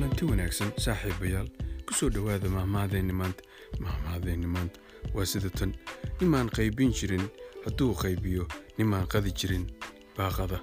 kulanti wanaagsan saaxiibayaal. Ku soo dhowaada mahmaadeenni maanta. Mahmaadeenni maanta waa sida tan. Nimaan qaybin jirin hadduu qaybiyo nimaan qadi jirin baaqada.